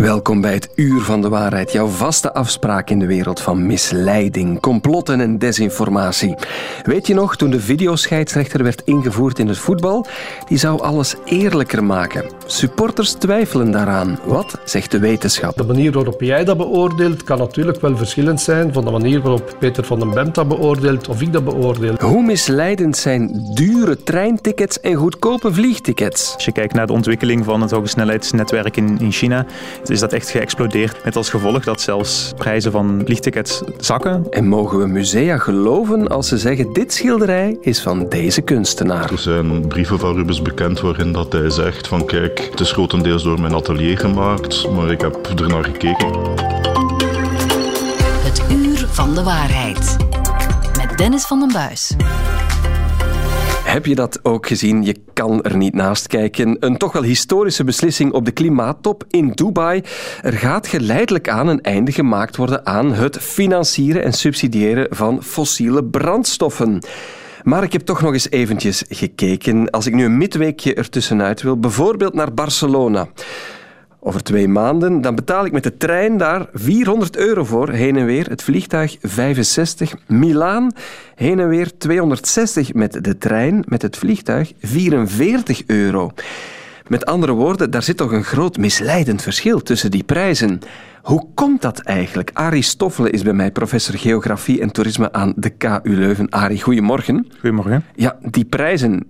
Welkom bij het Uur van de Waarheid, jouw vaste afspraak in de wereld van misleiding, complotten en desinformatie. Weet je nog, toen de videoscheidsrechter werd ingevoerd in het voetbal, die zou alles eerlijker maken. Supporters twijfelen daaraan. Wat zegt de wetenschap? De manier waarop jij dat beoordeelt kan natuurlijk wel verschillend zijn van de manier waarop Peter van den Bemt dat beoordeelt of ik dat beoordeel. Hoe misleidend zijn dure treintickets en goedkope vliegtickets? Als je kijkt naar de ontwikkeling van het hogesnelheidsnetwerk in, in China, is dat echt geëxplodeerd. Met als gevolg dat zelfs prijzen van vliegtickets zakken. En mogen we musea geloven als ze zeggen dit schilderij is van deze kunstenaar? Er zijn brieven van Rubens bekend waarin dat hij zegt van kijk, het is grotendeels door mijn atelier gemaakt, maar ik heb er naar gekeken. Het uur van de waarheid. Met Dennis van den Buis. Heb je dat ook gezien? Je kan er niet naast kijken. Een toch wel historische beslissing op de klimaattop in Dubai. Er gaat geleidelijk aan een einde gemaakt worden aan het financieren en subsidiëren van fossiele brandstoffen. Maar ik heb toch nog eens eventjes gekeken. Als ik nu een midweekje ertussenuit wil, bijvoorbeeld naar Barcelona over twee maanden, dan betaal ik met de trein daar 400 euro voor, heen en weer. Het vliegtuig 65. Milaan, heen en weer 260 met de trein, met het vliegtuig 44 euro. Met andere woorden, daar zit toch een groot misleidend verschil tussen die prijzen. Hoe komt dat eigenlijk? Arie Stoffelen is bij mij professor geografie en toerisme aan de KU Leuven. Arie, goedemorgen. Goedemorgen. Ja, die prijzen,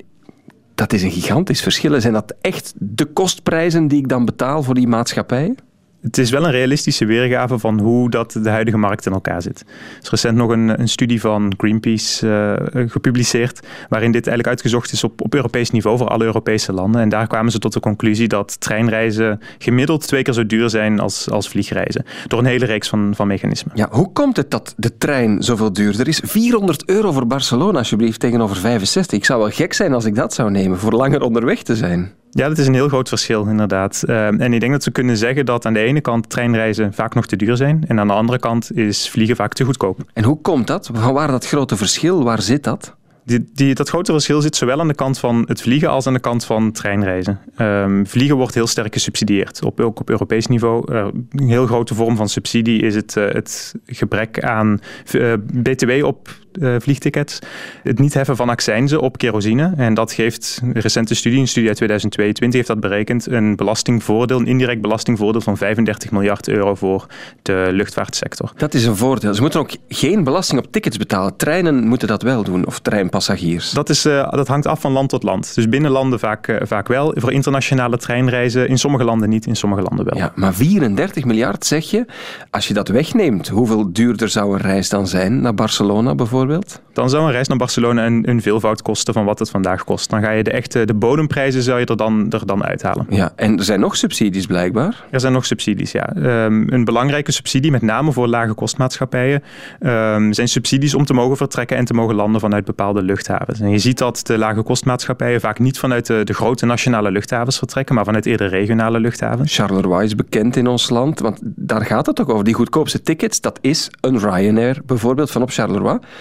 dat is een gigantisch verschil. Zijn dat echt de kostprijzen die ik dan betaal voor die maatschappijen? Het is wel een realistische weergave van hoe dat de huidige markt in elkaar zit. Er is recent nog een, een studie van Greenpeace uh, gepubliceerd, waarin dit eigenlijk uitgezocht is op, op Europees niveau voor alle Europese landen. En daar kwamen ze tot de conclusie dat treinreizen gemiddeld twee keer zo duur zijn als, als vliegreizen. Door een hele reeks van, van mechanismen. Ja, hoe komt het dat de trein zoveel duurder is? 400 euro voor Barcelona, alsjeblieft, tegenover 65. Ik zou wel gek zijn als ik dat zou nemen, voor langer onderweg te zijn. Ja, dat is een heel groot verschil, inderdaad. Uh, en ik denk dat we kunnen zeggen dat aan de ene kant treinreizen vaak nog te duur zijn. En aan de andere kant is vliegen vaak te goedkoop. En hoe komt dat? Van waar dat grote verschil? Waar zit dat? Die, die, dat grote verschil zit zowel aan de kant van het vliegen als aan de kant van treinreizen. Um, vliegen wordt heel sterk gesubsidieerd, op, ook op Europees niveau. Uh, een heel grote vorm van subsidie is het, uh, het gebrek aan uh, BTW op vliegtickets. Het niet heffen van accijnzen op kerosine. En dat geeft, een recente studie, een studie uit 2022, heeft dat berekend, een belastingvoordeel, een indirect belastingvoordeel van 35 miljard euro voor de luchtvaartsector. Dat is een voordeel. Ze moeten ook geen belasting op tickets betalen. Treinen moeten dat wel doen, of treinpassagiers. Dat, is, uh, dat hangt af van land tot land. Dus binnen landen vaak, uh, vaak wel. Voor internationale treinreizen in sommige landen niet, in sommige landen wel. Ja, maar 34 miljard zeg je, als je dat wegneemt, hoeveel duurder zou een reis dan zijn naar Barcelona bijvoorbeeld? Dan zou een reis naar Barcelona een, een veelvoud kosten van wat het vandaag kost. Dan ga je de echte de bodemprijzen zou je er dan, er dan uithalen. Ja, en er zijn nog subsidies blijkbaar? Er zijn nog subsidies, ja. Um, een belangrijke subsidie, met name voor lage kostmaatschappijen, um, zijn subsidies om te mogen vertrekken en te mogen landen vanuit bepaalde luchthavens. En je ziet dat de lage kostmaatschappijen vaak niet vanuit de, de grote nationale luchthavens vertrekken, maar vanuit eerder regionale luchthavens. Charleroi is bekend in ons land, want daar gaat het ook over. Die goedkoopste tickets, dat is een Ryanair bijvoorbeeld van op Charleroi.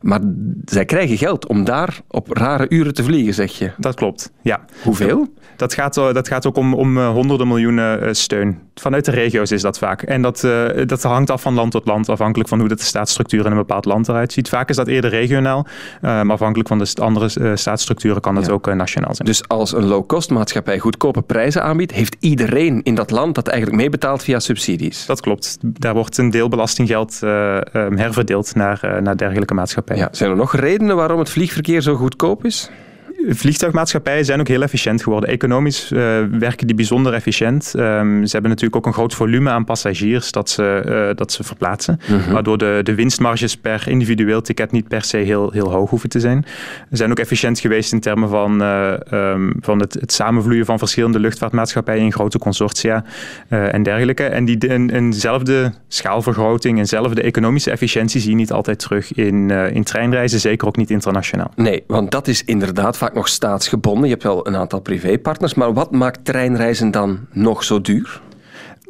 Maar zij krijgen geld om daar op rare uren te vliegen, zeg je. Dat klopt, ja. Hoeveel? Dat gaat, dat gaat ook om, om honderden miljoenen steun. Vanuit de regio's is dat vaak. En dat, dat hangt af van land tot land, afhankelijk van hoe de staatsstructuur in een bepaald land eruit ziet. Vaak is dat eerder regionaal, maar afhankelijk van de andere staatsstructuren kan dat ja. ook nationaal zijn. Dus als een low-cost maatschappij goedkope prijzen aanbiedt, heeft iedereen in dat land dat eigenlijk meebetaalt via subsidies? Dat klopt. Daar wordt een deel belastinggeld herverdeeld naar, naar dergelijke maatschappijen. Ja. Zijn er nog redenen waarom het vliegverkeer zo goedkoop is? Vliegtuigmaatschappijen zijn ook heel efficiënt geworden. Economisch uh, werken die bijzonder efficiënt. Um, ze hebben natuurlijk ook een groot volume aan passagiers dat ze, uh, dat ze verplaatsen. Mm -hmm. Waardoor de, de winstmarges per individueel ticket niet per se heel, heel hoog hoeven te zijn. Ze zijn ook efficiënt geweest in termen van, uh, um, van het, het samenvloeien van verschillende luchtvaartmaatschappijen in grote consortia en dergelijke. En die een, eenzelfde schaalvergroting, eenzelfde economische efficiëntie zie je niet altijd terug in, in treinreizen, zeker ook niet internationaal. Nee, want dat is inderdaad vaak nog staatsgebonden. Je hebt wel een aantal privépartners. Maar wat maakt treinreizen dan nog zo duur?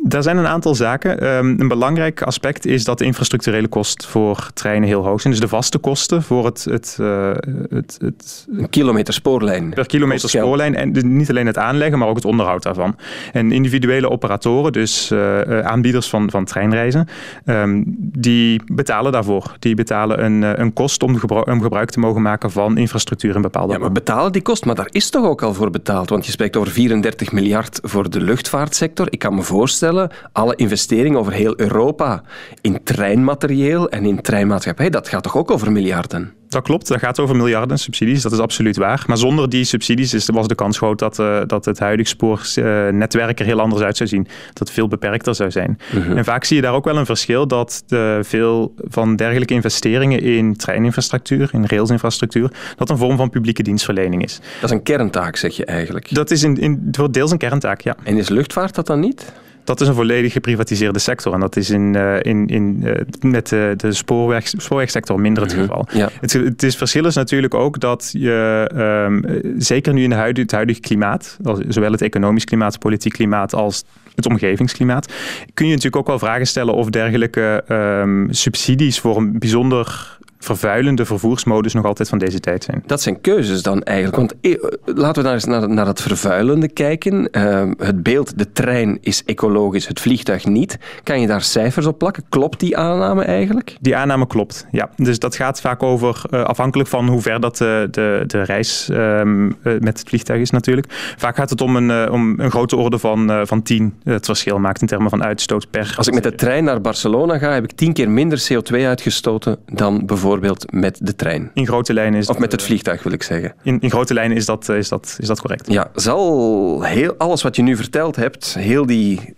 Daar zijn een aantal zaken. Um, een belangrijk aspect is dat de infrastructurele kost voor treinen heel hoog zijn. Dus de vaste kosten voor het... het, uh, het, het een kilometer spoorlijn. Per kilometer spoorlijn. En dus niet alleen het aanleggen, maar ook het onderhoud daarvan. En individuele operatoren, dus uh, aanbieders van, van treinreizen, um, die betalen daarvoor. Die betalen een, een kost om, gebruik, om gebruik te mogen maken van infrastructuur in bepaalde Ja, maar betalen die kost? Maar daar is toch ook al voor betaald? Want je spreekt over 34 miljard voor de luchtvaartsector. Ik kan me voorstellen alle investeringen over heel Europa in treinmaterieel en in treinmaatschappij, dat gaat toch ook over miljarden? Dat klopt, dat gaat over miljarden subsidies, dat is absoluut waar. Maar zonder die subsidies is, was de kans groot dat, uh, dat het huidige spoornetwerk er heel anders uit zou zien. Dat het veel beperkter zou zijn. Mhm. En vaak zie je daar ook wel een verschil dat de, veel van dergelijke investeringen in treininfrastructuur, in railsinfrastructuur, dat een vorm van publieke dienstverlening is. Dat is een kerntaak, zeg je eigenlijk? Dat is in, in, deels een kerntaak, ja. En is luchtvaart dat dan niet? Dat is een volledig geprivatiseerde sector. En dat is in, uh, in, in, uh, met de, de spoorweg, spoorwegsector minder het mhm. geval. Ja. Het, het is, verschil is natuurlijk ook dat je, um, zeker nu in de huidige, het huidige klimaat, zowel het economisch klimaat, het politiek klimaat als het omgevingsklimaat, kun je natuurlijk ook wel vragen stellen of dergelijke um, subsidies voor een bijzonder vervuilende vervoersmodus nog altijd van deze tijd zijn. Dat zijn keuzes dan eigenlijk. Want eh, laten we nou eens naar, naar dat vervuilende kijken. Uh, het beeld, de trein is ecologisch, het vliegtuig niet. Kan je daar cijfers op plakken? Klopt die aanname eigenlijk? Die aanname klopt, ja. Dus dat gaat vaak over, uh, afhankelijk van hoe ver dat de, de, de reis uh, met het vliegtuig is natuurlijk. Vaak gaat het om een, om een grote orde van, van 10 het verschil maakt in termen van uitstoot per... Als ik met de trein naar Barcelona ga, heb ik tien keer minder CO2 uitgestoten dan bijvoorbeeld bijvoorbeeld met de trein. In grote lijnen is Of met het vliegtuig wil ik zeggen. In, in grote lijnen is dat, is, dat, is dat correct. Ja, zal heel, alles wat je nu verteld hebt, heel die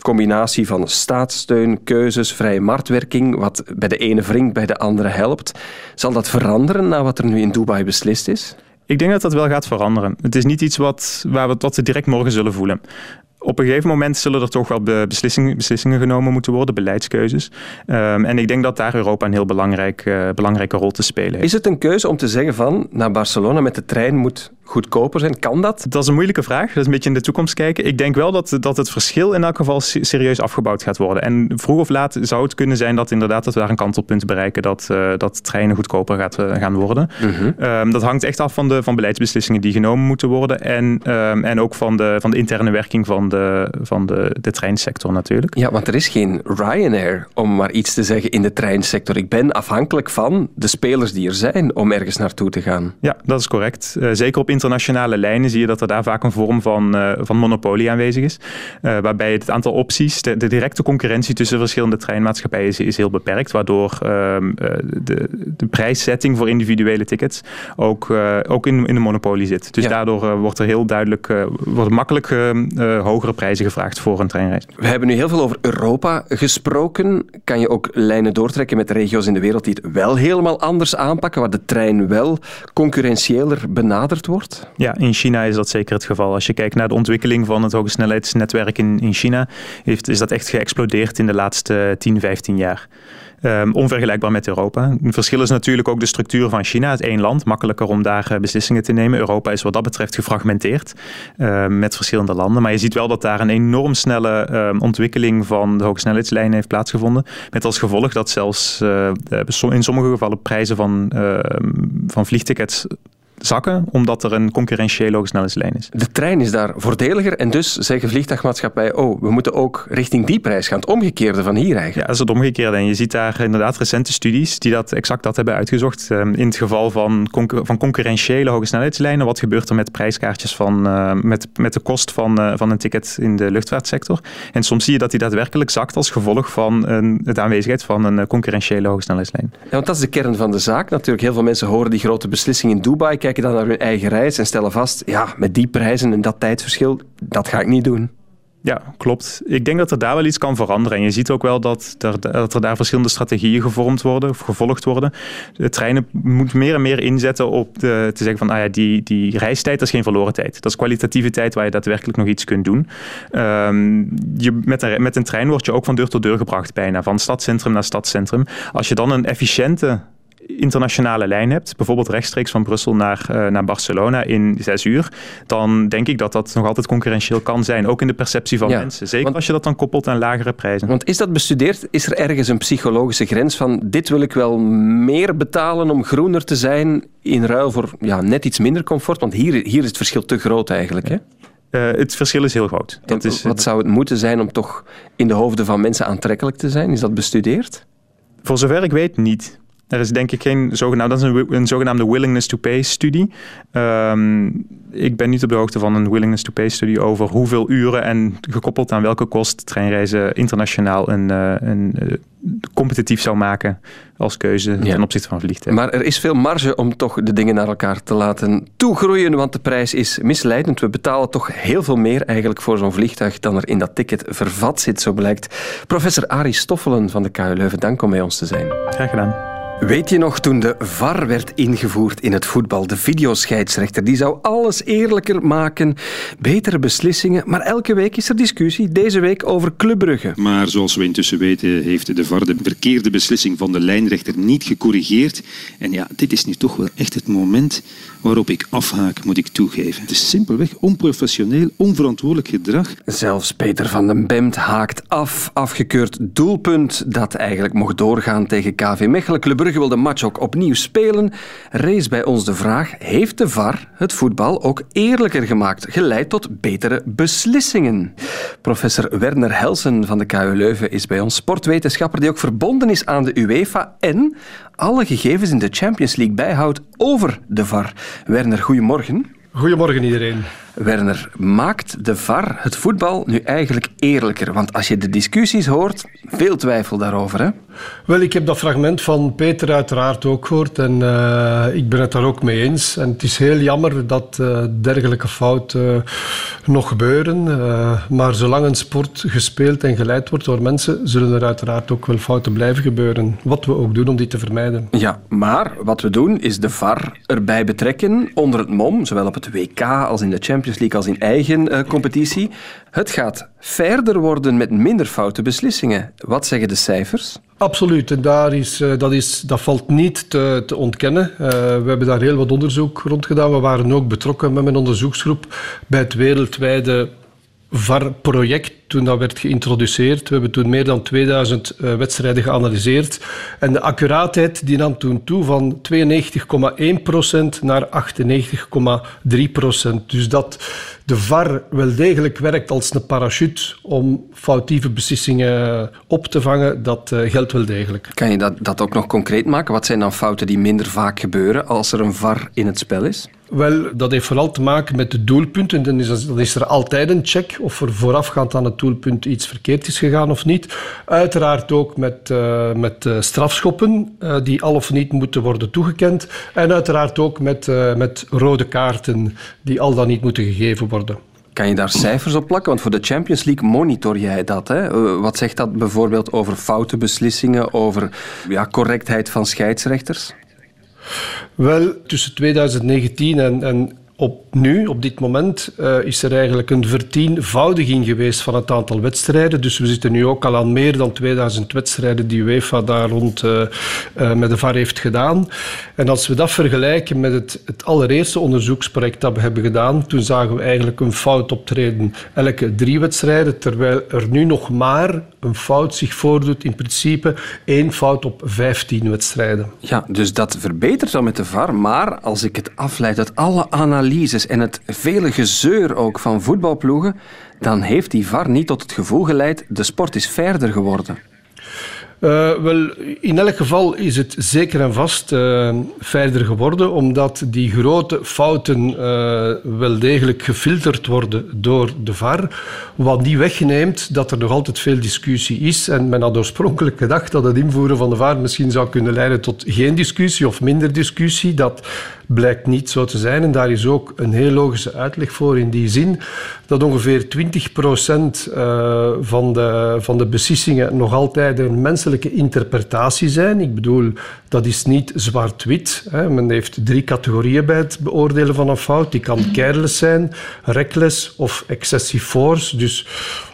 combinatie van staatssteun, keuzes, vrije marktwerking, wat bij de ene wringt, bij de andere helpt, zal dat veranderen na wat er nu in Dubai beslist is? Ik denk dat dat wel gaat veranderen. Het is niet iets wat, waar we, wat we direct morgen zullen voelen op een gegeven moment zullen er toch wel beslissingen, beslissingen genomen moeten worden, beleidskeuzes. Um, en ik denk dat daar Europa een heel belangrijk, uh, belangrijke rol te spelen heeft. Is het een keuze om te zeggen van naar Barcelona met de trein moet goedkoper zijn? Kan dat? Dat is een moeilijke vraag. Dat is een beetje in de toekomst kijken. Ik denk wel dat, dat het verschil in elk geval serieus afgebouwd gaat worden. En vroeg of laat zou het kunnen zijn dat inderdaad dat we daar een kantelpunt bereiken dat, uh, dat treinen goedkoper gaat, uh, gaan worden. Mm um, dat hangt echt af van de van beleidsbeslissingen die genomen moeten worden en, um, en ook van de, van de interne werking van de, van de, de treinsector natuurlijk. Ja, want er is geen Ryanair, om maar iets te zeggen, in de treinsector. Ik ben afhankelijk van de spelers die er zijn om ergens naartoe te gaan. Ja, dat is correct. Uh, zeker op internationale lijnen zie je dat er daar vaak een vorm van, uh, van monopolie aanwezig is. Uh, waarbij het aantal opties, de, de, directe concurrentie tussen verschillende treinmaatschappijen is, is heel beperkt. Waardoor uh, de, de prijszetting voor individuele tickets ook, ook in, in de monopolie zit. Dus ja. daardoor wordt er heel duidelijk, wordt makkelijk hogere prijzen gevraagd voor een treinreis. We hebben nu heel veel over Europa gesproken. Kan je ook lijnen doortrekken met regio's in de wereld die het wel helemaal anders aanpakken, waar de trein wel concurrentiëler benaderd wordt? Ja, in China is dat zeker het geval. Als je kijkt naar de ontwikkeling van het hogesnelheidsnetwerk in, in China, heeft, is dat echt geëxplodeerd in de laatste 10, 15 jaar. Um, onvergelijkbaar met Europa. Een verschil is natuurlijk ook de structuur van China. Het één land, makkelijker om daar uh, beslissingen te nemen. Europa is wat dat betreft gefragmenteerd uh, met verschillende landen. Maar je ziet wel dat daar een enorm snelle uh, ontwikkeling van de hogesnelheidslijnen heeft plaatsgevonden. Met als gevolg dat zelfs eh, in sommige gevallen prijzen van, ehm, van vliegtickets zakken, omdat er een concurrentiële hogesnelheidslijn is. De trein is daar voordeliger en dus zeggen vliegtuigmaatschappijen, oh, we moeten ook richting die prijs gaan. Het omgekeerde van hier eigenlijk. Ja, dat is het omgekeerde. En je ziet daar inderdaad recente studies die dat exact dat hebben uitgezocht. Ehm, in het geval van, concur van concurrentiële hogesnelheidslijnen, wat gebeurt er met prijskaartjes van, uh, met, met de kost van, uh, van een ticket in de luchtvaartsector? En soms zie je dat die daadwerkelijk zakt als gevolg van een, de aanwezigheid van een concurrentiële hogesnelheidslijn. Ja, want dat is de kern van de zaak. Natuurlijk, heel veel mensen horen die grote beslissing in Dubai kijken dan naar hun eigen reis en stellen vast, ja, met die prijzen en dat tijdsverschil, dat ga ik niet doen. Ja, klopt. Ik denk dat er daar wel iets kan veranderen. En je ziet ook wel dat er, dat er daar verschillende strategieën gevormd worden of gevolgd worden. De treinen moeten meer en meer inzetten op de, te zeggen van ah ja, die, die reistijd is geen verloren tijd. Dat is kwalitatieve tijd waar je daadwerkelijk nog iets kunt doen. Um, je, met, een, met een trein word je ook van deur tot deur gebracht bijna, van stadscentrum naar stadscentrum. Als je dan een efficiënte internationale lijn hebt, bijvoorbeeld rechtstreeks van Brussel naar, uh, naar Barcelona in zes uur, dan denk ik dat dat nog altijd concurrentieel kan zijn, ook in de perceptie van mensen. Zeker als je dat dan koppelt aan lagere prijzen. Want is dat bestudeerd? Is er ergens een psychologische grens van dit wil ik wel meer betalen om groener te zijn in ruil voor ja, net iets minder comfort? Want hier, hier is het verschil te groot eigenlijk. Hè? Uh, het verschil is heel groot. Dat is, wat zou het moeten zijn om toch in de hoofden van mensen aantrekkelijk te zijn? Is dat bestudeerd? Voor zover ik weet niet. Er is denk ik geen zogenaamde, dat is een, een zogenaamde willingness to pay studie. Um, ik ben niet op de hoogte van een willingness to pay studie over hoeveel uren en gekoppeld aan welke kost treinreizen internationaal een, uh, een uh, competitief zou maken als keuze ten opzichte van vliegtuigen. Maar er is veel marge om toch de dingen naar elkaar te laten toegroeien, want de prijs is misleidend. We betalen toch heel veel meer eigenlijk voor zo'n vliegtuig dan er in dat ticket vervat zit, zo blijkt. Professor Arie Stoffelen van de KU Leuven, dank om bij ons te zijn. Graag gedaan. Weet je nog toen de VAR werd ingevoerd in het voetbal? De videoscheidsrechter die zou alles eerlijker maken, betere beslissingen. Maar elke week is er discussie. Deze week over Club Brugge. Maar zoals we intussen weten heeft de VAR de verkeerde beslissing van de lijnrechter niet gecorrigeerd. En ja, dit is nu toch wel echt het moment waarop ik afhaak, moet ik toegeven. Het is simpelweg onprofessioneel, onverantwoordelijk gedrag. Zelfs Peter van den Bemt haakt af. Afgekeurd doelpunt dat eigenlijk mocht doorgaan tegen KV Mechelen. Club Brugge wil de match ook opnieuw spelen. Rees bij ons de vraag, heeft de VAR het voetbal ook eerlijker gemaakt? Geleid tot betere beslissingen. Professor Werner Helsen van de KU Leuven is bij ons sportwetenschapper die ook verbonden is aan de UEFA en alle gegevens in de Champions League bijhoudt over de VAR. Werner, goedemorgen. Goedemorgen iedereen. Werner, maakt de VAR het voetbal nu eigenlijk eerlijker? Want als je de discussies hoort, veel twijfel daarover, hè? Wel, ik heb dat fragment van Peter uiteraard ook gehoord en uh, ik ben het daar ook mee eens. En het is heel jammer dat uh, dergelijke fouten uh, nog gebeuren. maar zolang een sport gespeeld en geleid wordt door mensen, zullen er uiteraard ook wel fouten blijven gebeuren. Wat we ook doen om die te vermijden. Ja, maar wat we doen is de VAR erbij betrekken onder het mom, zowel op het WK als in de Champions Champions League als in eigen uh, competitie. Het gaat verder worden met minder foute beslissingen. Wat zeggen de cijfers? Absoluut, en daar is, uh, dat, is, dat valt niet te, te ontkennen. Uh, we hebben daar heel wat onderzoek rond gedaan. We waren ook betrokken met mijn onderzoeksgroep bij het wereldwijde VAR-project toen dat werd geïntroduceerd. We hebben toen meer dan 2000 uh, wedstrijden geanalyseerd. En de accuraatheid die nam toen toe van 92,1% naar 98,3%. Dus dat de VAR wel degelijk werkt als een parachute om foutieve beslissingen op te vangen, dat uh, geldt wel degelijk. Kan je dat, dat ook nog concreet maken? Wat zijn dan fouten die minder vaak gebeuren als er een VAR in het spel is? Wel, dat heeft vooral te maken met de doelpunten. Dan is, dan is er altijd een check of er voorafgaand aan het doelpunt iets verkeerd is gegaan of niet. Uiteraard ook met, uh, met uh, strafschoppen uh, die al of niet moeten worden toegekend. En uiteraard ook met, met rode kaarten die al dan niet moeten gegeven worden. Kan je daar cijfers op plakken? Want voor de Champions League monitor jij dat. Hè? Wat zegt dat bijvoorbeeld over foute beslissingen, over ja, correctheid van scheidsrechters? Wel, tussen 2019 en, en op nu, op dit moment, uh, is er eigenlijk een vertienvoudiging geweest van het aantal wedstrijden. Dus we zitten nu ook al aan meer dan 2000 wedstrijden die UEFA daar rond uh, uh, met de VAR heeft gedaan. En als we dat vergelijken met het, het allereerste onderzoeksproject dat we hebben gedaan, toen zagen we eigenlijk een fout optreden elke drie wedstrijden, terwijl er nu nog maar een fout zich voordoet, in principe één fout op 15 wedstrijden. Ja, dus dat verbetert dan met de VAR, maar als ik het afleid uit alle analyses analyses en het vele gezeur ook van voetbalploegen, dan heeft die VAR niet tot het gevoel geleid de sport is verder geworden. Uh, wel, in elk geval is het zeker en vast uh, verder geworden, omdat die grote fouten uh, wel degelijk gefilterd worden door de VAR. Wat die wegneemt dat er nog altijd veel discussie is. En men had oorspronkelijk gedacht dat het invoeren van de VAR misschien zou kunnen leiden tot geen discussie of minder discussie. Dat blijkt niet zo te zijn. En daar is ook een heel logische uitleg voor in die zin dat ongeveer 20% uh, van de, van de beslissingen nog altijd een menselijke interpretatie zijn. Ik bedoel, dat is niet zwart-wit. Men heeft drie categorieën bij het beoordelen van een fout. Die kan careless zijn, reckless of excessive force. Dus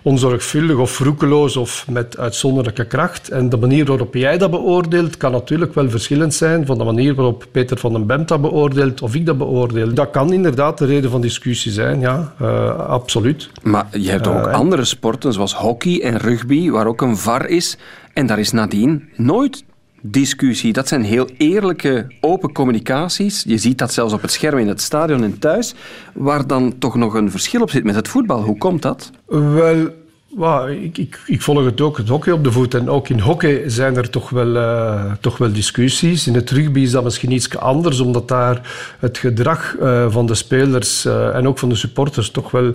onzorgvuldig of roekeloos of met uitzonderlijke kracht. En de manier waarop jij dat beoordeelt kan natuurlijk wel verschillend zijn van de manier waarop Peter van den Bemt dat beoordeelt of ik dat beoordeel. Dat kan inderdaad de reden van discussie zijn, ja, uh, absoluut. Maar je hebt ook uh, andere sporten zoals hockey en rugby waar ook een VAR is en daar is nadien nooit discussie. Dat zijn heel eerlijke, open communicaties. Je ziet dat zelfs op het scherm in het stadion en thuis, waar dan toch nog een verschil op zit met het voetbal. Hoe komt dat? Wel, ik, ik, ik, volg het ook, het hockey op de voet. En ook in hockey zijn er toch wel, uh, toch wel discussies. In het rugby is dat misschien iets anders, omdat daar het gedrag uh, van de spelers uh, en ook van de supporters toch wel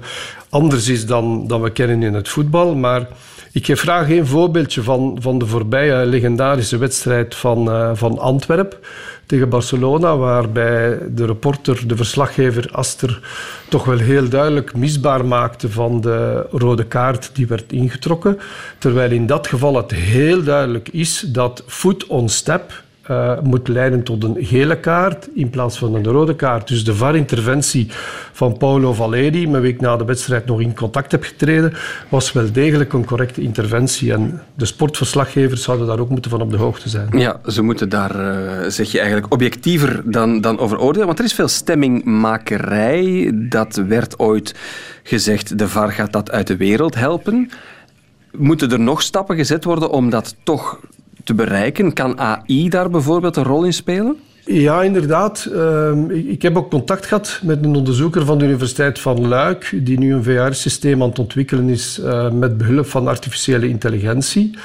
anders is dan, dan we kennen in het voetbal. Maar ik geef graag een voorbeeldje van, van de voorbije legendarische wedstrijd van, uh, van Antwerpen tegen Barcelona, waarbij de reporter, de verslaggever Aster, toch wel heel duidelijk misbaar maakte van de rode kaart die werd ingetrokken. Terwijl in dat geval het heel duidelijk is dat foot on step uh, moet leiden tot een gele kaart in plaats van een rode kaart. Dus de VAR-interventie van Paulo Valeri, met wie ik na de wedstrijd nog in contact heb getreden, was wel degelijk een correcte interventie. En de sportverslaggevers zouden daar ook moeten van op de hoogte zijn. Ja, ze moeten daar, uh, zeg je eigenlijk, objectiever dan, dan over oordelen. Want er is veel stemmingmakerij. Dat werd ooit gezegd, de VAR gaat dat uit de wereld helpen. Moeten er nog stappen gezet worden om dat toch te bereiken? Kan AI daar bijvoorbeeld een rol in spelen? Ja, inderdaad. Uh, ik heb ook contact gehad met een onderzoeker van de Universiteit van Luik, die nu een VR-systeem aan het ontwikkelen is uh, met behulp van artificiële intelligentie.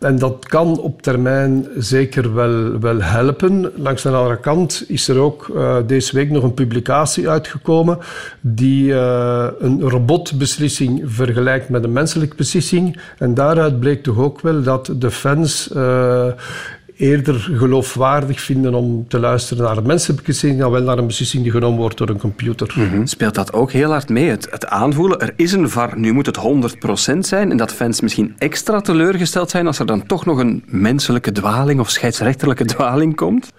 En dat kan op termijn zeker wel, wel helpen. Langs de andere kant is er ook uh, deze week nog een publicatie uitgekomen die uh, een robotbeslissing vergelijkt met een menselijke beslissing. En daaruit bleek toch ook wel dat de fans uh, eerder geloofwaardig vinden om te luisteren naar een menselijke beslissing dan wel naar een beslissing die genomen wordt door een computer. Mm -hmm. Speelt dat ook heel hard mee? Het, het, aanvoelen, er is een VAR, nu moet het 100% zijn en dat fans misschien extra teleurgesteld zijn als er dan toch nog een menselijke dwaling of scheidsrechterlijke dwaling komt?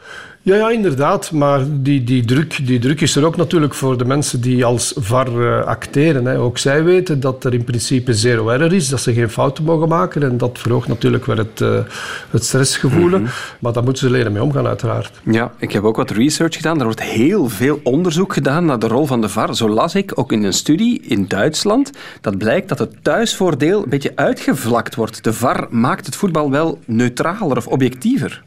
Ja, ja, inderdaad. Maar die, die, druk, die druk is er ook natuurlijk voor de mensen die als VAR uh, acteren. Hè. Ook zij weten dat er in principe zero error is, dat ze geen fouten mogen maken. En dat verhoogt natuurlijk wel het, uh, het stressgevoel. Mm -hmm. Maar daar moeten ze leren mee omgaan, uiteraard. Ja, ik heb ook wat research gedaan. Er wordt heel veel onderzoek gedaan naar de rol van de VAR. Zo las ik ook in een studie in Duitsland. Dat blijkt dat het thuisvoordeel een beetje uitgevlakt wordt. De VAR maakt het voetbal wel neutraler of objectiever.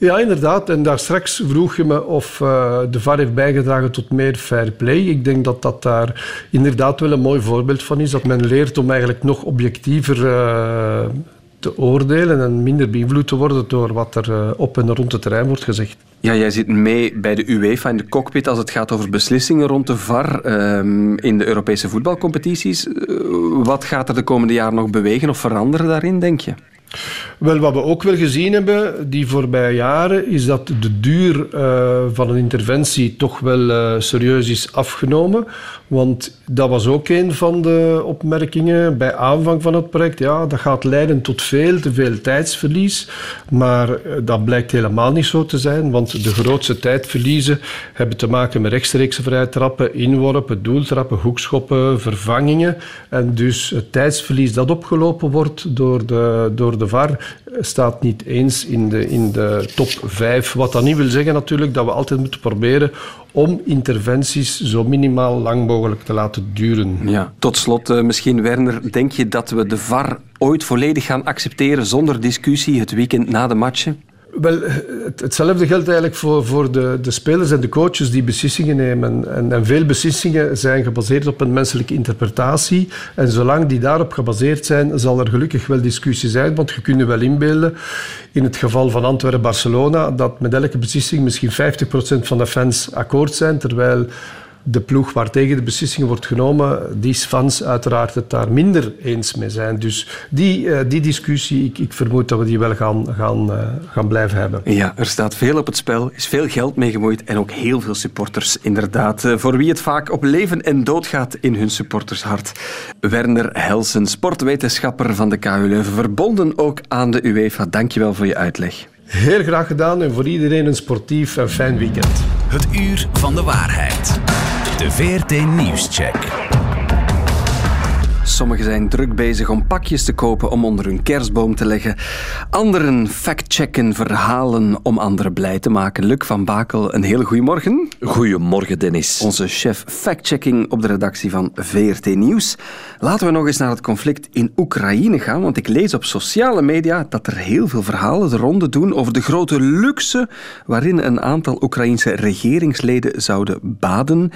Ja, inderdaad. En daar straks vroeg je me of uh, de VAR heeft bijgedragen tot meer fair play. Ik denk dat dat daar inderdaad wel een mooi voorbeeld van is. Dat men leert om eigenlijk nog objectiever uh, te oordelen en minder beïnvloed te worden door wat er uh, op en rond het terrein wordt gezegd. Ja, jij zit mee bij de UEFA in de cockpit als het gaat over beslissingen rond de VAR um, in de Europese voetbalcompetities. wat gaat er de komende jaren nog bewegen of veranderen daarin, denk je? Wel, wat we ook wel gezien hebben die voorbije jaren, is dat de duur uh, van een interventie toch wel uh, serieus is afgenomen. Want dat was ook een van de opmerkingen bij aanvang van het project. Ja, dat gaat leiden tot veel te veel tijdsverlies. Maar uh, dat blijkt helemaal niet zo te zijn, want de grootste tijdverliezen hebben te maken met rechtstreekse vrije trappen, inworpen, doeltrappen, hoekschoppen, vervangingen. En dus het tijdsverlies dat opgelopen wordt door de, door de VAR staat niet eens in de, in de top 5. Wat dat niet wil zeggen natuurlijk dat we altijd moeten proberen om interventies zo minimaal lang mogelijk te laten duren. Ja. Tot slot, uh, misschien Werner, denk je dat we de VAR ooit volledig gaan accepteren zonder discussie het weekend na de matchen? Wel, hetzelfde geldt eigenlijk voor, voor de, de spelers en de coaches die beslissingen nemen. En, en veel beslissingen zijn gebaseerd op een menselijke interpretatie. En zolang die daarop gebaseerd zijn, zal er gelukkig wel discussie zijn. Want je kunt je wel inbeelden, in het geval van Antwerpen-Barcelona, dat met elke beslissing misschien 50% van de fans akkoord zijn, terwijl de ploeg waartegen de beslissing wordt genomen, die fans uiteraard het daar minder eens mee zijn. Dus die, eh, die discussie, ik, ik vermoed dat we die wel gaan, gaan, uh, gaan blijven hebben. Ja, er staat veel op het spel, is veel geld mee gemoeid en ook heel veel supporters inderdaad. Uh, voor wie het vaak op leven en dood gaat in hun supportershart. Werner Helsen, sportwetenschapper van de KU Leuven, verbonden ook aan de UEFA. Dankjewel voor je uitleg. Heel graag gedaan en voor iedereen een sportief en fijn weekend. Het uur van de waarheid. De VRT Nieuwscheck. Sommigen zijn druk bezig om pakjes te kopen om onder hun kerstboom te leggen. Anderen factchecken verhalen om anderen blij te maken. Luc van Bakel, een hele goede morgen. Goedemorgen, Dennis. Onze chef factchecking op de redactie van VRT Nieuws. Laten we nog eens naar het conflict in Oekraïne gaan, want ik lees op sociale media dat er heel veel verhalen de ronde doen over de grote luxe waarin een aantal Oekraïnse regeringsleden zouden baden.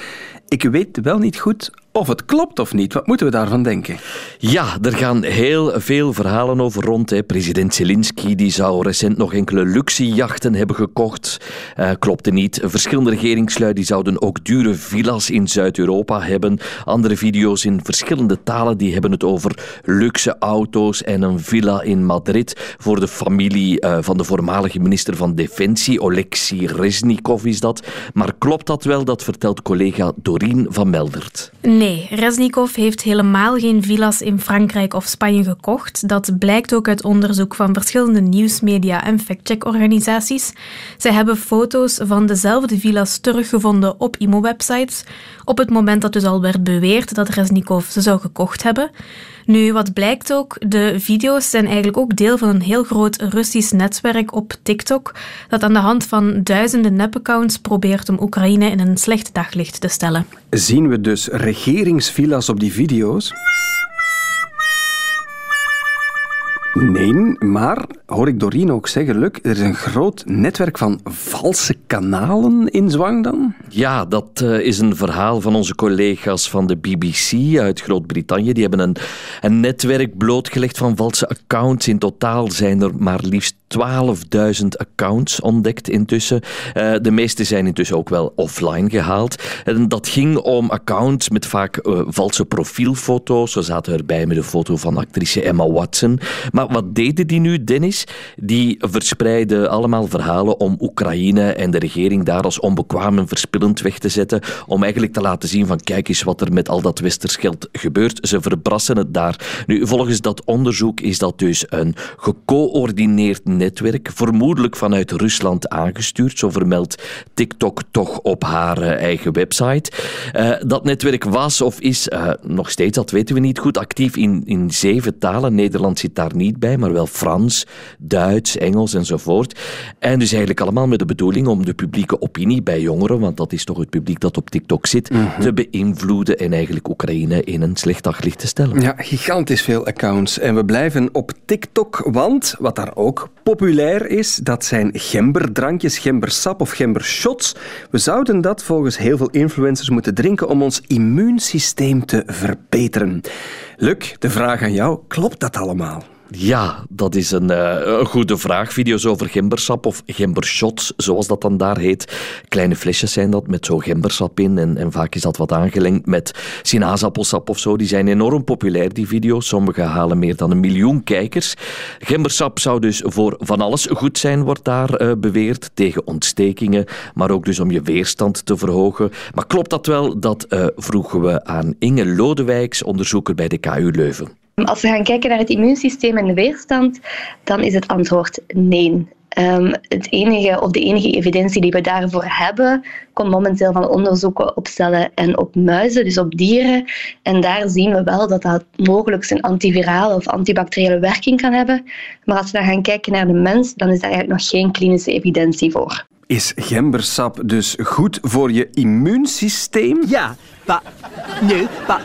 Ik weet wel niet goed of het klopt of niet. Wat moeten we daarvan denken? Ja, er gaan heel veel verhalen over rond. Hè. President Zelensky die zou recent nog enkele luxejachten hebben gekocht. Uh, klopte niet. Verschillende regeringslui die zouden ook dure villa's in Zuid-Europa hebben. Andere video's in verschillende talen die hebben het over luxe auto's en een villa in Madrid voor de familie uh, van de voormalige minister van Defensie, Oleksiy Reznikov is dat. Maar klopt dat wel? Dat vertelt collega Van Meldert. Nee, Reznikov heeft helemaal geen villa's in Frankrijk of Spanje gekocht. Dat blijkt ook uit onderzoek van verschillende nieuwsmedia en factcheckorganisaties. Zij hebben foto's van dezelfde villa's teruggevonden op IMO-websites, op het moment dat dus al werd beweerd dat Reznikov ze zou gekocht hebben. Nu, wat blijkt ook, de video's zijn eigenlijk ook deel van een heel groot Russisch netwerk op TikTok, dat aan de hand van duizenden nepaccounts probeert om Oekraïne in een slecht daglicht te stellen. Zien we dus regeringsvilla's op die video's? Nee, maar hoor ik Doreen ook zeggen, Luc, er is een groot netwerk van valse kanalen in zwang dan? Ja, dat uh, is een verhaal van onze collega's van de BBC uit Groot-Brittannië. Die hebben een, een netwerk blootgelegd van valse accounts. In totaal zijn er maar liefst 12.000 accounts ontdekt intussen. Uh, de meeste zijn intussen ook wel offline gehaald. En dat ging om accounts met vaak uh, valse profielfoto's. We zaten erbij met een foto van actrice Emma Watson. Maar wat deden die nu, Dennis? Die verspreidden allemaal verhalen om Oekraïne en de regering daar als onbekwaam en verspillend weg te zetten. Om eigenlijk te laten zien van kijk eens wat er met al dat westers geld gebeurt. Ze verbrassen het daar. Nu, volgens dat onderzoek is dat dus een gecoördineerd netwerk, vermoedelijk vanuit Rusland aangestuurd, zo vermeldt TikTok toch op haar uh, eigen website. Uh, dat netwerk was of is uh, nog steeds, dat weten we niet goed, actief in, in zeven talen. Nederland zit daar niet bij, maar wel Frans, Duits, Engels enzovoort. En dus eigenlijk allemaal met de bedoeling om de publieke opinie bij jongeren, want dat is toch het publiek dat op TikTok zit, mm -hmm. te beïnvloeden en eigenlijk Oekraïne in een slecht daglicht te stellen. Ja, gigantisch veel accounts. En we blijven op TikTok, want wat daar ook populair is, dat zijn gemberdrankjes, gembersap of gembershots. We zouden dat volgens heel veel influencers moeten drinken om ons immuunsysteem te verbeteren. Luc, de vraag aan jou, klopt dat allemaal? Ja, dat is een, uh, een, goede vraag. Video's over gembersap of gembershots, zoals dat dan daar heet. Kleine flesjes zijn dat met zo gembersap in. En, en vaak is dat wat aangelengd met sinaasappelsap of zo. Die zijn enorm populair, die video's. Sommige halen meer dan een miljoen kijkers. Gembersap zou dus voor van alles goed zijn, wordt daar uh, beweerd. Tegen ontstekingen, maar ook dus om je weerstand te verhogen. Maar klopt dat wel? Dat uh, vroegen we aan Inge Lodewijks, onderzoeker bij de KU Leuven. Als we gaan kijken naar het immuunsysteem en de weerstand, dan is het antwoord nee. Um, het enige, of de enige evidentie die we daarvoor hebben, komt momenteel van onderzoeken op cellen en op muizen, dus op dieren. En daar zien we wel dat dat mogelijk een antivirale of antibacteriële werking kan hebben. Maar als we dan gaan kijken naar de mens, dan is daar eigenlijk nog geen klinische evidentie voor. Is gembersap dus goed voor je immuunsysteem? Ja, pa. Nee, pa.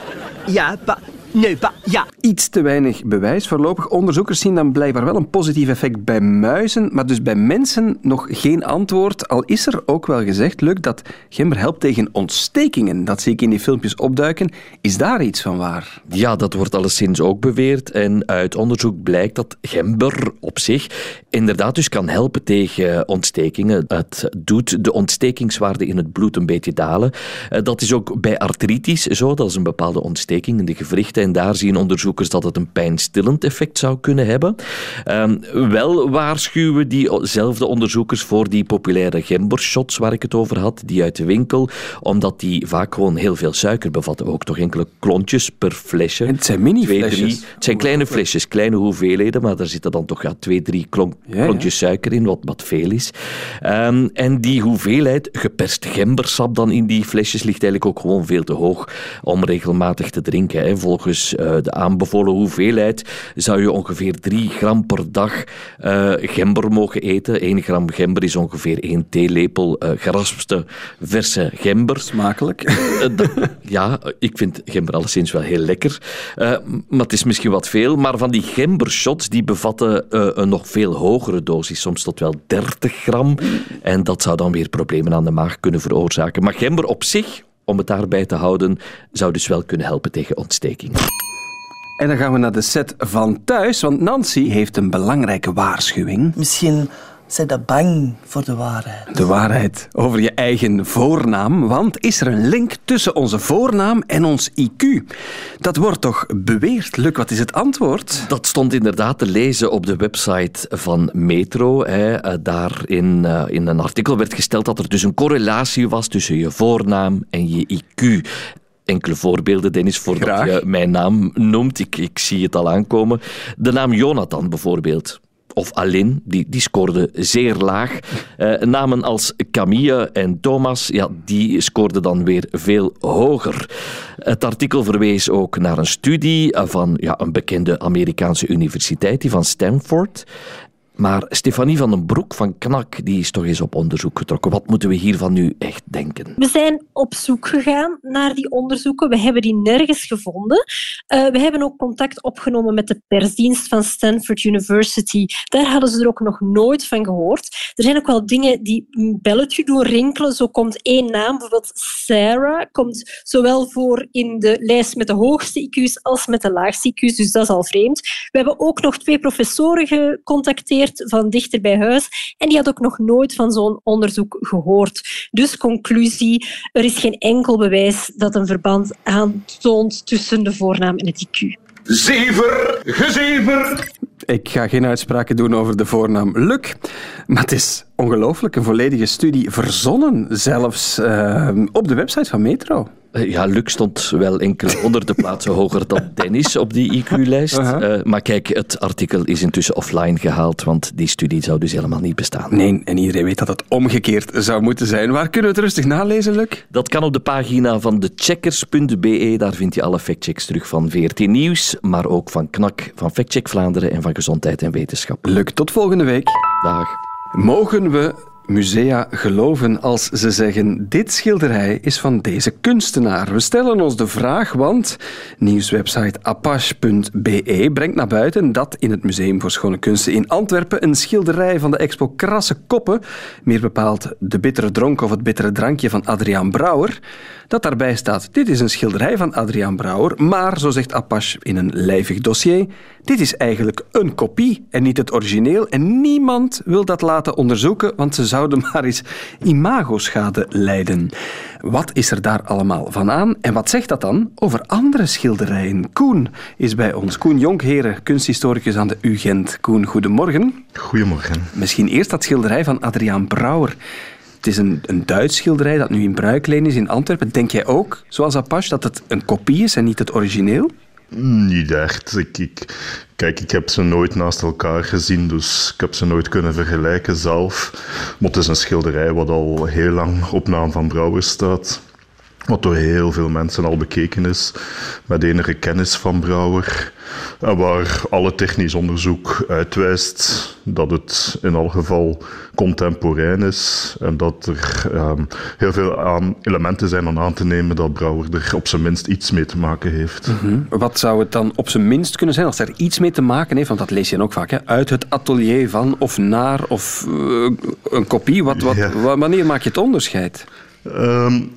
Ja, pa. Nee, pas, ja. Iets te weinig bewijs voorlopig. Onderzoekers zien dan blijkbaar wel een positief effect bij muizen, maar dus bij mensen nog geen antwoord. Al is er ook wel gezegd, Luc, dat gember helpt tegen ontstekingen. Dat zie ik in die filmpjes opduiken. Is daar iets van waar? Ja, dat wordt alleszins ook beweerd. En uit onderzoek blijkt dat gember op zich inderdaad dus kan helpen tegen ontstekingen. Het doet de ontstekingswaarde in het bloed een beetje dalen. Eh, dat is ook bij artritis zo. Dat is een bepaalde ontsteking in de gewrichten. En daar zien onderzoekers dat het een pijnstillend effect zou kunnen hebben. Ehm, wel waarschuwen diezelfde onderzoekers voor die populaire gembershots waar ik het over had, die uit de winkel, omdat die vaak gewoon heel veel suiker bevatten. Ook toch enkele klontjes per flesje. het zijn mini-flesjes. Het zijn kleine flesjes, kleine hoeveelheden, maar daar zitten dan toch ja, twee, drie klontjes suiker in, wat, wat veel is. Ehm, en die hoeveelheid geperst gembersap dan in die flesjes ligt eigenlijk ook gewoon veel te hoog om regelmatig te drinken. Hè. Volgens uh, de aanbevolen hoeveelheid zou je ongeveer 3 gram per dag uh, gember mogen eten. 1 gram gember is ongeveer 1 theelepel uh, geraspte verse gember. Smakelijk. ja, ik vind gember alleszins wel heel lekker. maar het is misschien wat veel. Maar van die gembershots die bevatten een nog veel hogere dosis, soms tot wel 30 gram. En dat zou dan weer problemen aan de maag kunnen veroorzaken. Maar gember op zich, om het daarbij te houden, zou dus wel kunnen helpen tegen ontsteking. En dan gaan we naar de set van thuis, want Nancy heeft een belangrijke waarschuwing. Misschien zijn dat bang voor de waarheid. De waarheid over je eigen voornaam, want is er een link tussen onze voornaam en ons IQ? Dat wordt toch beweerd? Luc, wat is het antwoord? Dat stond inderdaad te lezen op de website van Metro. Hè. Eh, daar in, uh, in een artikel werd gesteld dat er dus een correlatie was tussen je voornaam en je IQ enkele voorbeelden, Dennis, voordat Graag. je mijn naam noemt. Ik, ik zie het al aankomen. De naam Jonathan bijvoorbeeld of Alin, die, die scoorde zeer laag. Uh, namen als Camille en Thomas, ja, die scoorden dan weer veel hoger. Het artikel verwees ook naar een studie van ja, een bekende Amerikaanse universiteit, die van Stanford. Maar Stefanie van den Broek van KNAK die is toch eens op onderzoek getrokken. Wat moeten we hiervan nu echt denken? We zijn op zoek gegaan naar die onderzoeken. We hebben die nergens gevonden. Uh, we hebben ook contact opgenomen met de persdienst van Stanford University. Daar hadden ze er ook nog nooit van gehoord. Er zijn ook wel dingen die een belletje doen rinkelen. Zo komt één naam, bijvoorbeeld Sarah, komt zowel voor in de lijst met de hoogste IQ's als met de laagste IQ's. Dus dat is al vreemd. We hebben ook nog twee professoren gecontacteerd van dichter bij huis. En die had ook nog nooit van zo'n onderzoek gehoord. Dus conclusie, er is geen enkel bewijs dat een verband aantoont tussen de voornaam en het IQ. Zever, gezever. Ik ga geen uitspraken doen over de voornaam Luc, maar het is ongelooflijk. Een volledige studie verzonnen, zelfs uh, op de website van Metro. Ja, Luc stond wel enkele honderden plaatsen hoger dan Dennis op die IQ-lijst. Uh -huh. uh, maar kijk, het artikel is intussen offline gehaald, want die studie zou dus helemaal niet bestaan. Nee, en iedereen weet dat het omgekeerd zou moeten zijn. Waar kunnen we het rustig nalezen, Luc? Dat kan op de pagina van decheckers.be. Daar vind je alle factchecks terug van VRT Nieuws, maar ook van KNAK, van Factcheck Vlaanderen en van Gezondheid en Wetenschap. Luc, tot volgende week. Dag. Mogen we musea geloven als ze zeggen dit schilderij is van deze kunstenaar? We stellen ons de vraag, want nieuwswebsite apache.be brengt naar buiten dat in het Museum voor Schone Kunsten in Antwerpen een schilderij van de expo Krasse Koppen, meer bepaald De Bittere Dronk of Het Bittere Drankje van Adriaan Brouwer, dat daarbij staat dit is een schilderij van Adriaan Brouwer, maar, zo zegt Apache in een lijvig dossier, dit is eigenlijk een kopie en niet het origineel en niemand wil dat laten onderzoeken, want ze zouden maar eens imagoschade lijden. Wat is er daar allemaal van aan en wat zegt dat dan over andere schilderijen? Koen is bij ons. Koen Jonkheren, kunsthistoricus aan de UGent. Koen, goedemorgen. Goedemorgen. Misschien eerst dat schilderij van Adriaan Brouwer. Het is een, een Duits schilderij dat nu in bruikleen is in Antwerpen. Denk jij ook, zoals Apache, dat het een kopie is en niet het origineel? Niet echt. Ik, kijk, ik heb ze nooit naast elkaar gezien, dus ik heb ze nooit kunnen vergelijken zelf. Maar het is een schilderij wat al heel lang op naam van Brouwer staat. Wat door heel veel mensen al bekeken is, met enige kennis van Brouwer. En waar alle technisch onderzoek uitwijst dat het in elk geval contemporain is en dat er um, heel veel aan elementen zijn om aan te nemen dat Brouwer er op zijn minst iets mee te maken heeft. Mm -hmm. Wat zou het dan op zijn minst kunnen zijn als er iets mee te maken heeft? Want dat lees je ook vaak, hè? uit het atelier van of naar of uh, een kopie. Wat, wat, ja. Wanneer maak je het onderscheid? Um,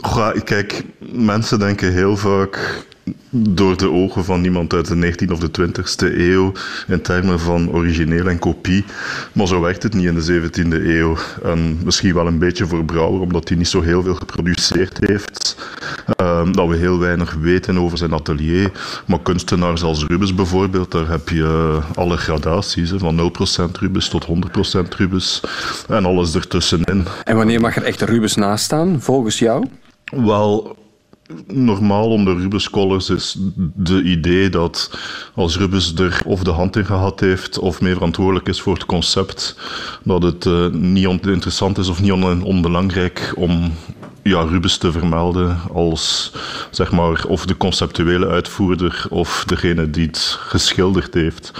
kijk, mensen denken heel vaak door de ogen van iemand uit de 19e of de 20e eeuw in termen van origineel en kopie. Maar zo werkt het niet in de 17e eeuw. En misschien wel een beetje voor Brouwer, omdat hij niet zo heel veel geproduceerd heeft. Um, dat we heel weinig weten over zijn atelier. Maar kunstenaars als Rubens bijvoorbeeld, daar heb je alle gradaties. Hè, van 0% Rubens tot 100% Rubens. En alles ertussenin. En wanneer mag er echt Rubens naast staan, volgens jou? Wel, normaal onder Rubens Scholars is de idee dat als Rubens er of de hand in gehad heeft of meer verantwoordelijk is voor het concept, dat het uh, niet interessant is of niet on onbelangrijk om ja, Rubens te vermelden als zeg maar, of de conceptuele uitvoerder of degene die het geschilderd heeft.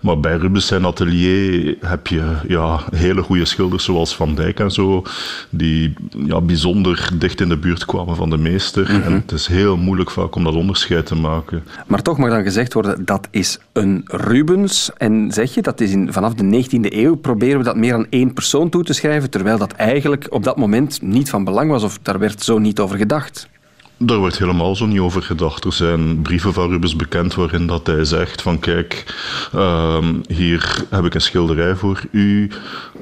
Maar bij Rubens zijn atelier heb je ja, hele goede schilders zoals Van Dijk en zo, die ja, bijzonder dicht in de buurt kwamen van de meester. Mm -hmm. En het is heel moeilijk vaak om dat onderscheid te maken. Maar toch mag dan gezegd worden, dat is een Rubens. En zeg je, dat is in, vanaf de 19e eeuw proberen we dat meer aan één persoon toe te schrijven, terwijl dat eigenlijk op dat moment niet van belang was of daar werd zo niet over gedacht. Daar wordt helemaal zo niet over gedacht. Er zijn brieven van Rubens bekend waarin dat hij zegt van kijk, uh, hier heb ik een schilderij voor u.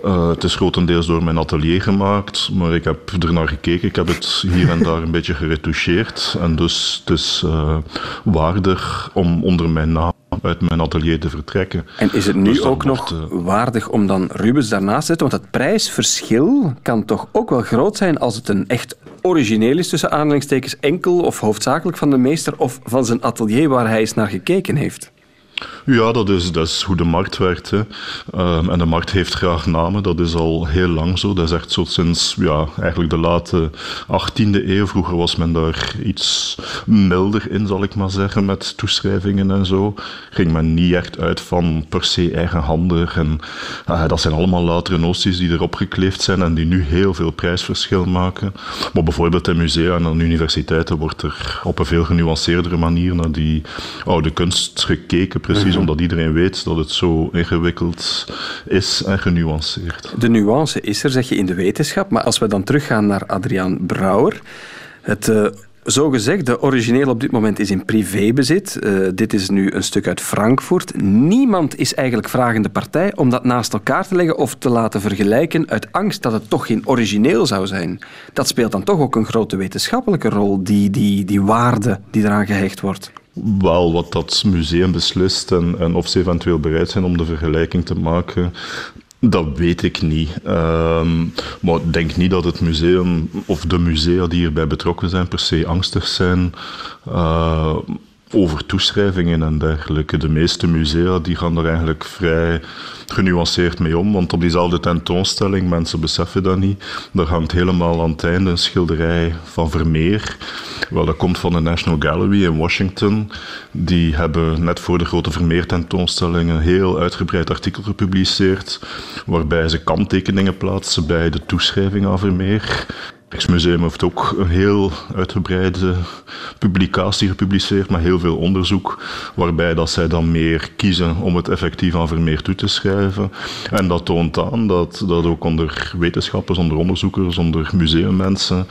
Uh, het is grotendeels door mijn atelier gemaakt, maar ik heb er naar gekeken. Ik heb het hier en daar een beetje geretoucheerd. En dus het is uh, waardig om onder mijn naam uit mijn atelier te vertrekken. En is het nu dus ook nog uh... waardig om dan Rubens daarnaast te zetten? Want het prijsverschil kan toch ook wel groot zijn als het een echt origineel is, tussen aanhalingstekens enkel of hoofdzakelijk van de meester of van zijn atelier waar hij eens naar gekeken heeft. Ja, dat is, hoe de markt werkt. Hè. Um, en de markt heeft graag namen, dat is al heel lang zo. Dat is echt zo sinds ja, eigenlijk de late 18e eeuw. Vroeger was men daar iets milder in, zal ik maar zeggen, met toeschrijvingen en zo. Ging men niet echt uit van per se eigenhandig. En uh, dat zijn allemaal latere noties die erop gekleefd zijn en die nu heel veel prijsverschil maken. Maar bijvoorbeeld in musea en universiteiten wordt er op een veel genuanceerdere manier naar die oude kunst gekeken, precies omdat iedereen weet dat het zo ingewikkeld is en genuanceerd. De nuance is er, zeg je, in de wetenschap. Maar als we dan teruggaan naar Adriaan Brouwer. Het uh, zogezegde origineel op dit moment is in privébezit. Uh, dit is nu een stuk uit Frankfurt. Niemand is eigenlijk vragende partij om dat naast elkaar te leggen of te laten vergelijken uit angst dat het toch geen origineel zou zijn. Dat speelt dan toch ook een grote wetenschappelijke rol, die, die, die waarde die eraan gehecht wordt. Wel, wat dat museum beslist en, en of ze eventueel bereid zijn om de vergelijking te maken, dat weet ik niet. Um, maar ik denk niet dat het museum of de musea die hierbij betrokken zijn per se angstig zijn. Uh, over toeschrijvingen en dergelijke. De meeste musea die gaan er eigenlijk vrij genuanceerd mee om, want op diezelfde tentoonstelling, mensen beseffen dat niet, daar hangt helemaal aan het einde een schilderij van Vermeer. Wel, dat komt van de National Gallery in Washington. Die hebben net voor de grote Vermeer tentoonstelling een heel uitgebreid artikel gepubliceerd, waarbij ze kanttekeningen plaatsen bij de toeschrijving aan Vermeer. Het Rijksmuseum heeft ook een heel uitgebreide publicatie gepubliceerd met heel veel onderzoek, waarbij dat zij dan meer kiezen om het effectief aan Vermeer toe te schrijven. En dat toont aan dat, dat ook onder wetenschappers, onder onderzoekers, onder museummensen,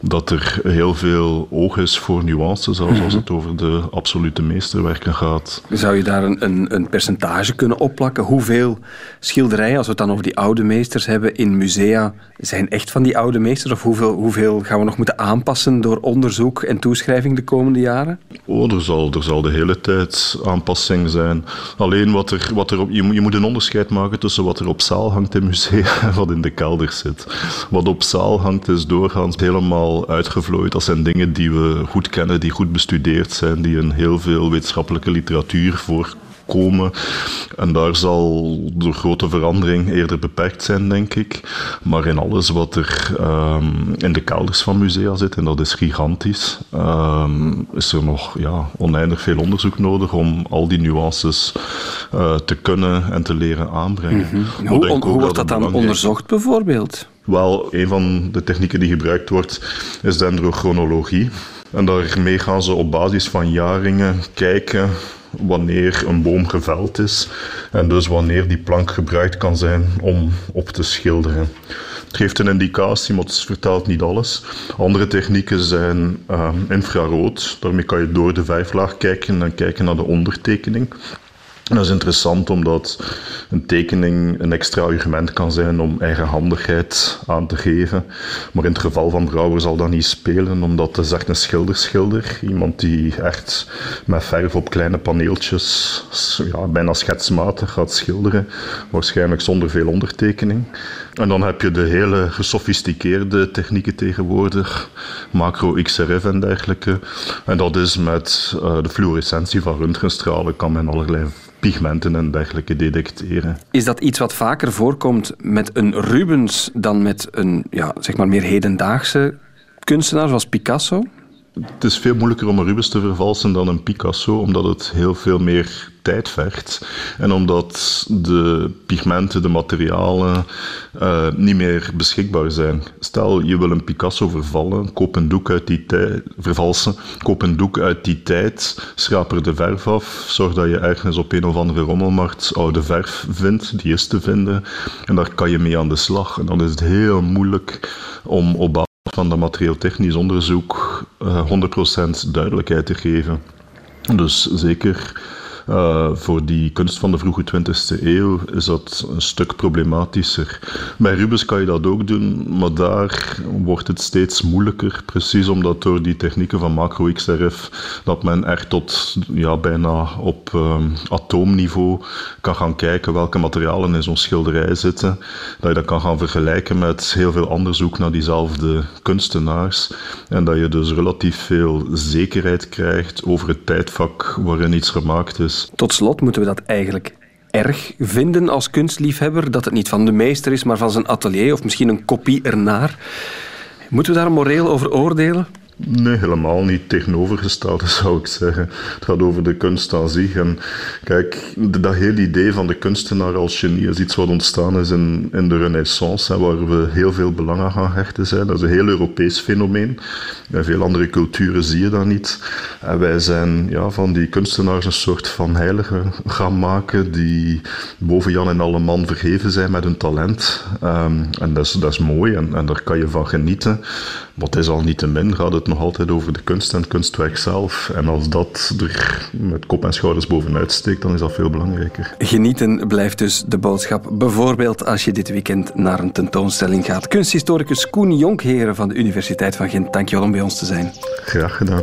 dat er heel veel oog is voor nuances, zelfs als het over de absolute meesterwerken gaat. Zou je daar een, een, een percentage kunnen opplakken? Hoeveel schilderijen, als we het dan over die oude meesters hebben, in musea zijn echt van die oude meesters? Of hoeveel, hoeveel gaan we nog moeten aanpassen door onderzoek en toeschrijving de komende jaren? Oh, er zal, er zal de hele tijd aanpassing zijn. Alleen wat er, wat er op, je, moet een onderscheid maken tussen wat er op zaal hangt in musea en wat in de kelder zit. Wat op zaal hangt is doorgaans helemaal uitgevlooid. Dat zijn dingen die we goed kennen, die goed bestudeerd zijn, die in heel veel wetenschappelijke literatuur voor komen. En daar zal de grote verandering eerder beperkt zijn, denk ik. Maar in alles wat er ehm, in de kelders van musea zit, en dat is gigantisch, ehm, is er nog ja, oneindig veel onderzoek nodig om al die nuances uh, te kunnen en te leren aanbrengen. Mm -hmm. Hoe, hoe wordt dat dan onderzocht bijvoorbeeld? Wel, een van de technieken die gebruikt wordt is dendrochronologie. En daarmee gaan ze op basis van jaringen kijken wanneer een boom geveld is en dus wanneer die plank gebruikt kan zijn om op te schilderen. Het geeft een indicatie, maar het vertelt niet alles. Andere technieken zijn uh, infrarood. Daarmee kan je door de vijflaag kijken en kijken naar de ondertekening. Dat is interessant omdat een tekening een extra argument kan zijn om eigenhandigheid aan te geven. Maar in het geval van Brouwer zal dat niet spelen, omdat het is echt een schilderschilder. Iemand die echt met verf op kleine paneeltjes, ja, bijna schetsmatig gaat schilderen. Waarschijnlijk zonder veel ondertekening. En dan heb je de hele gesofisticeerde technieken tegenwoordig, macro XRF en dergelijke. En dat is met uh, de fluorescentie van röntgenstralen kan men allerlei pigmenten en dergelijke detecteren. Is dat iets wat vaker voorkomt met een Rubens dan met een ja, zeg maar meer hedendaagse kunstenaar zoals Picasso? Het is veel moeilijker om een Rubens te vervalsen dan een Picasso, omdat het heel veel meer tijd vergt. En omdat de pigmenten, de materialen uh, niet meer beschikbaar zijn. Stel, je wil een Picasso vervallen, koop een doek uit die tijd, vervalsen, koop een doek uit die tijd, schraap er de verf af, zorg dat je ergens op een of andere rommelmarkt oude verf vindt, die is te vinden, en daar kan je mee aan de slag. En dan is het heel moeilijk om op van dat materieel-technisch onderzoek uh, 100% duidelijkheid te geven. Dus zeker uh, voor die kunst van de vroege 20e eeuw is dat een stuk problematischer. Bij Rubens kan je dat ook doen, maar daar wordt het steeds moeilijker. Precies omdat door die technieken van macro-XRF dat men echt tot ja, bijna op um, atoomniveau kan gaan kijken welke materialen in zo'n schilderij zitten. Dat je dat kan gaan vergelijken met heel veel onderzoek naar diezelfde kunstenaars. En dat je dus relatief veel zekerheid krijgt over het tijdvak waarin iets gemaakt is. Tot slot moeten we dat eigenlijk erg vinden als kunstliefhebber, dat het niet van de meester is, maar van zijn atelier of misschien een kopie ernaar. Moeten we daar moreel over oordelen? Nee, helemaal niet. Tegenovergestelde zou ik zeggen. Het gaat over de kunst aan zich. En kijk, dat hele idee van de kunstenaar als genie is iets wat ontstaan is in, in de Renaissance, waar we heel veel belang aan gaan hechten zijn. Dat is een heel Europees fenomeen. In veel andere culturen zie je dat niet. En wij zijn ja, van die kunstenaars een soort van heilige gaan maken die boven Jan en alle man vergeven zijn met hun talent. Um, en dat is, dat is mooi en, en daar kan je van genieten. Wat is al niet te min, gaat het nog altijd over de kunst en het kunstwerk zelf. En als dat er met kop en schouders bovenuit steekt, dan is dat veel belangrijker. Genieten blijft dus de boodschap. Bijvoorbeeld als je dit weekend naar een tentoonstelling gaat. Kunsthistoricus Koen Jonkheren van de Universiteit van Gent, dankjewel om bij ons te zijn. Graag gedaan.